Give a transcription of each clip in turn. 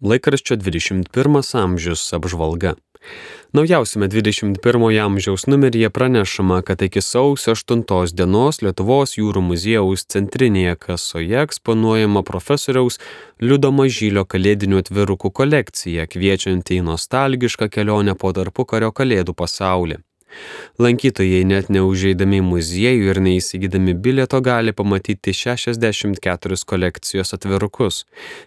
Laikraščio 21 amžius apžvalga. Naujausiame 21 amžiaus numeryje pranešama, kad iki sausio 8 dienos Lietuvos jūrų muziejaus centrinėje kasoje eksponuojama profesoriaus Liudo Mažylio kalėdinių atvirukų kolekcija, kviečianti į nostalgišką kelionę po tarpukario kalėdų pasaulį. Lankytojai net neužeidami į muziejų ir neįsigydami bilieto gali pamatyti 64 kolekcijos atvirukus.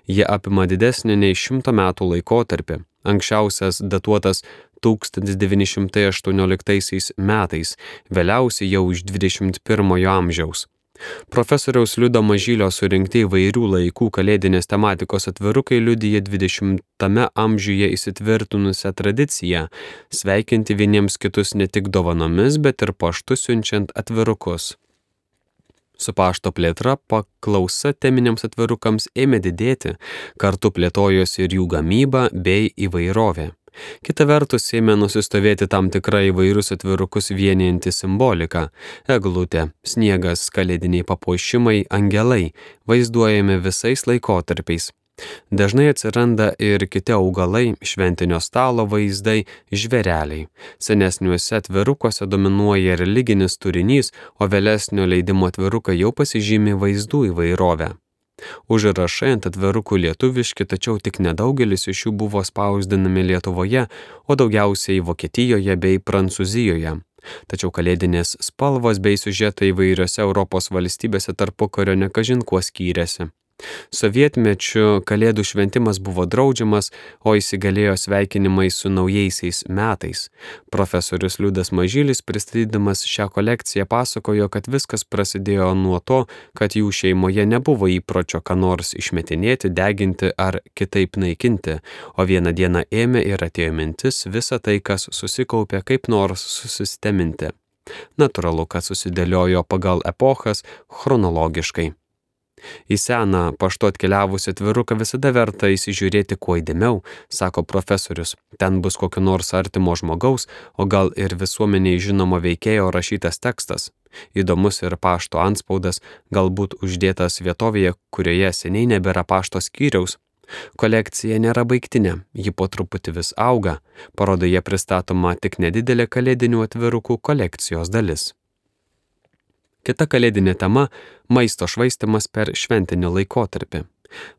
Jie apima didesnį nei šimto metų laikotarpį. Anksčiausias datuotas 1918 metais, vėliausiai jau iš 21 amžiaus. Profesoriaus Liudo Mažylio surinkti įvairių laikų kalėdinės tematikos atvirukai liudyja 20-ame amžiuje įsitvirtinusią tradiciją sveikinti vieniems kitus ne tik dovanomis, bet ir paštu siunčiant atvirukus. Su pašto plėtra paklausa teminiams atvirukams ėmė didėti, kartu plėtojosi ir jų gamyba bei įvairovė. Kita vertus, ėmė nusistovėti tam tikra įvairius atvirukus vienijanti simbolika - eglutė, sniegas, kalėdiniai papuošimai, angelai, vaizduojami visais laikotarpiais. Dažnai atsiranda ir kiti augalai, šventinio stalo vaizdai, žvereliai. Senesniuose atvirukuose dominuoja religinis turinys, o vėlesnio leidimo atvirukai jau pasižymi vaizdų įvairovę. Užrašai ant atvirukų lietuviški, tačiau tik nedaugelis iš jų buvo spausdinami Lietuvoje, o daugiausiai Vokietijoje bei Prancūzijoje. Tačiau kalėdinės spalvos bei sužetai įvairiose Europos valstybėse tarpukario nekažin kuo skyrėsi. Sovietmečiu kalėdų šventimas buvo draudžiamas, o įsigalėjo sveikinimai su naujaisiais metais. Profesorius Liudas Mažylis pristatydamas šią kolekciją pasakojo, kad viskas prasidėjo nuo to, kad jų šeimoje nebuvo įpročio ką nors išmetinėti, deginti ar kitaip naikinti, o vieną dieną ėmė ir atėjo mintis visą tai, kas susikaupė, kaip nors susisteminti. Natūralu, kad susidėliojo pagal epochas chronologiškai. Į seną paštu atkeliavusi atviruką visada verta įsižiūrėti kuo įdėmiau, sako profesorius. Ten bus kokio nors artimo žmogaus, o gal ir visuomeniai žinomo veikėjo rašytas tekstas. Įdomus ir pašto anspaudas, galbūt uždėtas vietovėje, kurioje seniai nebėra pašto skyriaus. Kolekcija nėra baigtinė, ji po truputį vis auga, parodoje pristatoma tik nedidelė kalėdinių atvirukų kolekcijos dalis. Kita kalėdinė tema - maisto švaistimas per šventinį laikotarpį.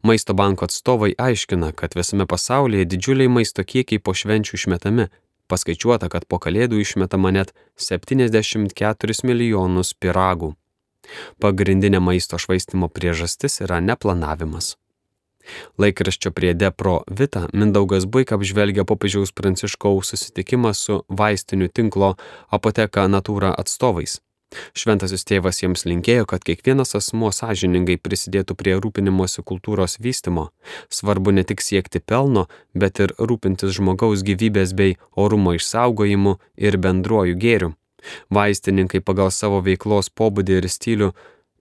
Maisto banko atstovai aiškina, kad visame pasaulyje didžiuliai maisto kiekiai po švenčių išmetami. Paskaičiuota, kad po kalėdų išmetama net 74 milijonus piragų. Pagrindinė maisto švaistimo priežastis yra neplanavimas. Laikraščio priede pro Vita Mindaugas Buik apžvelgia popiežiaus pranciškaus susitikimą su vaistinių tinklo apoteka Natūra atstovais. Šventasis tėvas jiems linkėjo, kad kiekvienas asmuo sąžiningai prisidėtų prie rūpinimosi kultūros vystimo. Svarbu ne tik siekti pelno, bet ir rūpintis žmogaus gyvybės bei orumo išsaugojimu ir bendruoju gėriu. Vaistininkai pagal savo veiklos pobūdį ir stilių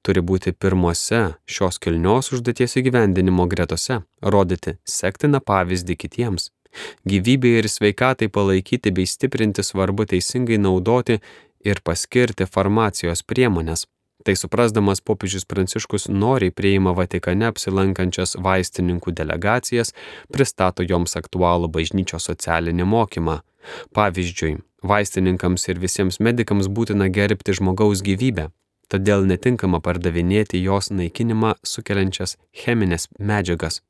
turi būti pirmose šios kilnios užduoties įgyvendinimo gretose, rodyti sektiną pavyzdį kitiems. Gyvybei ir sveikatai palaikyti bei stiprinti svarbu teisingai naudoti ir paskirti farmacijos priemonės. Tai suprasdamas popiežius Pranciškus noriai prieima Vatikane apsilankančias vaistininkų delegacijas, pristato joms aktualų bažnyčios socialinį mokymą. Pavyzdžiui, vaistininkams ir visiems medikams būtina gerbti žmogaus gyvybę, todėl netinkama pardavinėti jos naikinimą sukeliančias cheminės medžiagas.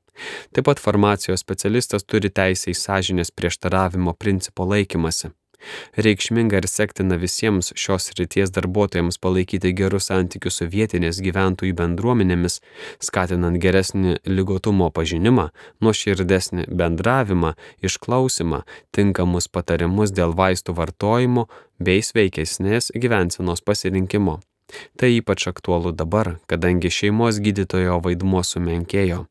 Taip pat farmacijos specialistas turi teisę į sąžinės prieštaravimo principo laikymasi. Reikšminga ir sektina visiems šios ryties darbuotojams palaikyti gerus santykius su vietinės gyventojų bendruomenėmis, skatinant geresnį lygotumo pažinimą, nuoširdesnį bendravimą, išklausimą, tinkamus patarimus dėl vaistų vartojimo bei sveikesnės gyvensenos pasirinkimo. Tai ypač aktualu dabar, kadangi šeimos gydytojo vaidmuo sumenkėjo.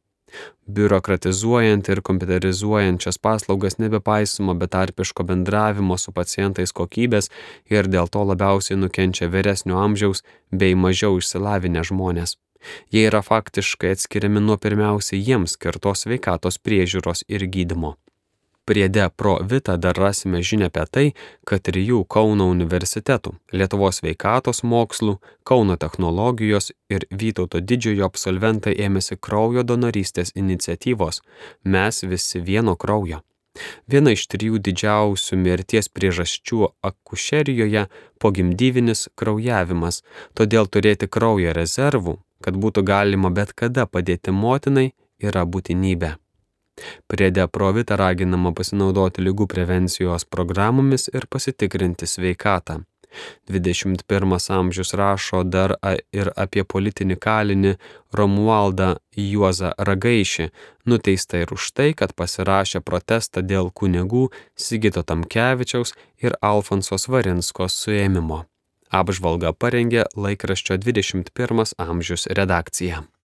Biurokratizuojant ir kompiuterizuojant šias paslaugas nebepaisoma betarpiško bendravimo su pacientais kokybės ir dėl to labiausiai nukenčia vyresnio amžiaus bei mažiau išsilavinę žmonės. Jie yra faktiškai atskiriami nuo pirmiausiai jiems skirtos sveikatos priežiūros ir gydimo. Priede pro Vita dar rasime žinę apie tai, kad trijų Kauno universitetų - Lietuvos veikatos mokslų, Kauno technologijos ir Vytauto didžiojo absolventai ėmėsi kraujo donorystės iniciatyvos Mes visi vieno kraujo. Viena iš trijų didžiausių mirties priežasčių akušerijoje - pogimdyvinis kraujavimas, todėl turėti kraujo rezervų, kad būtų galima bet kada padėti motinai, yra būtinybė. Priede Provita raginama pasinaudoti lygų prevencijos programomis ir pasitikrinti sveikatą. 21 amžius rašo dar ir apie politinį kalinį Romualdą Juozą Ragaišį, nuteistą ir už tai, kad pasirašė protestą dėl kunigų Sigito Tamkevičiaus ir Alfonsos Varinskos suėmimo. Apžvalgą parengė laikraščio 21 amžius redakcija.